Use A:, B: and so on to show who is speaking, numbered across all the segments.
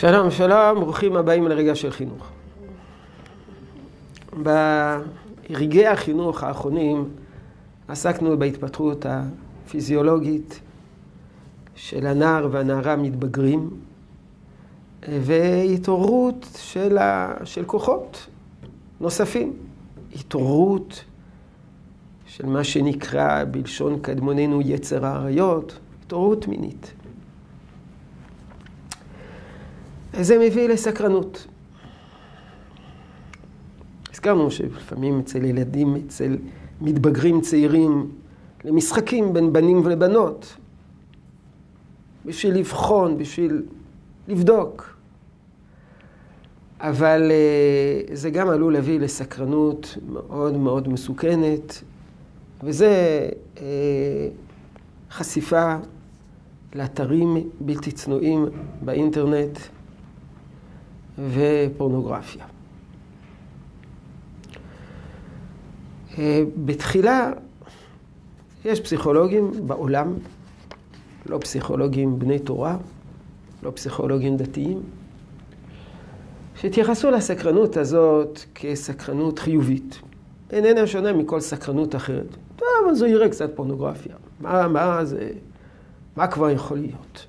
A: שלום, שלום, ברוכים הבאים לרגע של חינוך. ברגעי החינוך האחרונים עסקנו בהתפתחות הפיזיולוגית של הנער והנערה המתבגרים והתעוררות של, ה... של כוחות נוספים. התעוררות של מה שנקרא בלשון קדמוננו יצר האריות, התעוררות מינית. זה מביא לסקרנות. הזכרנו שלפעמים אצל ילדים, אצל מתבגרים צעירים, למשחקים בין בנים ולבנות, בשביל לבחון, בשביל לבדוק. אבל זה גם עלול להביא לסקרנות מאוד מאוד מסוכנת, וזה חשיפה לאתרים בלתי צנועים באינטרנט ופורנוגרפיה. בתחילה יש פסיכולוגים בעולם, לא פסיכולוגים בני תורה, לא פסיכולוגים דתיים, שהתייחסו לסקרנות הזאת כסקרנות חיובית. איננה שונה מכל סקרנות אחרת. טוב, אז הוא יראה קצת פורנוגרפיה. מה, מה זה, מה כבר יכול להיות?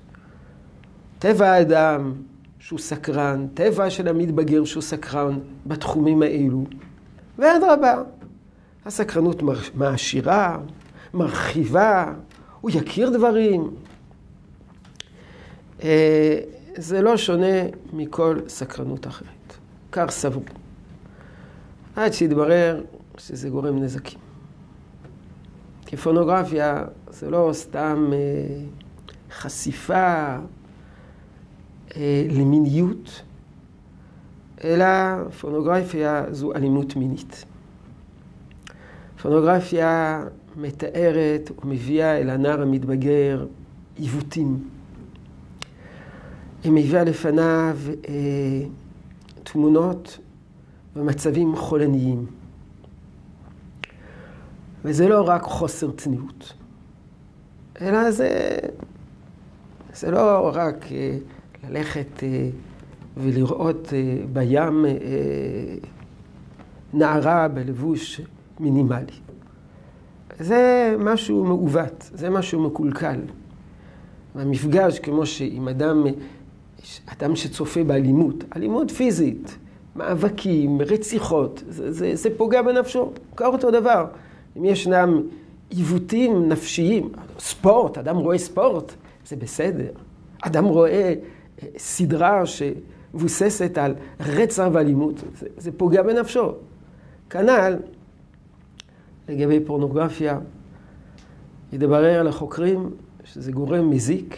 A: טבע האדם שהוא סקרן, טבע של המתבגר שהוא סקרן בתחומים האלו. ואדרבה, הסקרנות מעשירה, מרחיבה, הוא יכיר דברים. זה לא שונה מכל סקרנות אחרת. כך סבור. עד שהתברר שזה גורם נזקים. כי פורנוגרפיה זה לא סתם חשיפה למיניות, אלא פורנוגרפיה זו אלימות מינית. פורנוגרפיה מתארת ומביאה אל הנער המתבגר עיוותים. היא מביאה לפניו אה, תמונות ומצבים חולניים. וזה לא רק חוסר צניעות, אלא זה, זה לא רק אה, ללכת אה, ולראות אה, בים אה, נערה בלבוש מינימלי. זה משהו מעוות, זה משהו מקולקל. המפגש, כמו שעם אדם, אדם שצופה באלימות, אלימות פיזית, מאבקים, רציחות, זה, זה, זה פוגע בנפשו, כך אותו דבר. אם ישנם עיוותים נפשיים, ספורט, אדם רואה ספורט, זה בסדר. אדם רואה סדרה שמבוססת על רצח ואלימות, זה, זה פוגע בנפשו. כנ"ל, לגבי פורנוגרפיה, יתברר לחוקרים שזה גורם מזיק,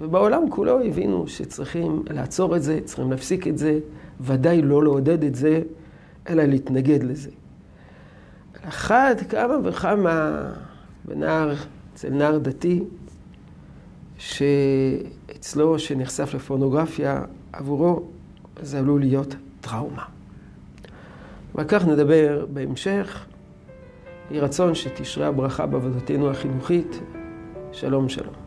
A: ובעולם כולו הבינו שצריכים לעצור את זה, צריכים להפסיק את זה, ודאי לא לעודד את זה, אלא להתנגד לזה. אחת כמה וכמה בנער, אצל נער דתי, שאצלו שנחשף לפורנוגרפיה, עבורו זה עלול להיות טראומה. ועל כך נדבר בהמשך. יהי רצון שתשרה הברכה בעבודתנו החינוכית. שלום שלום.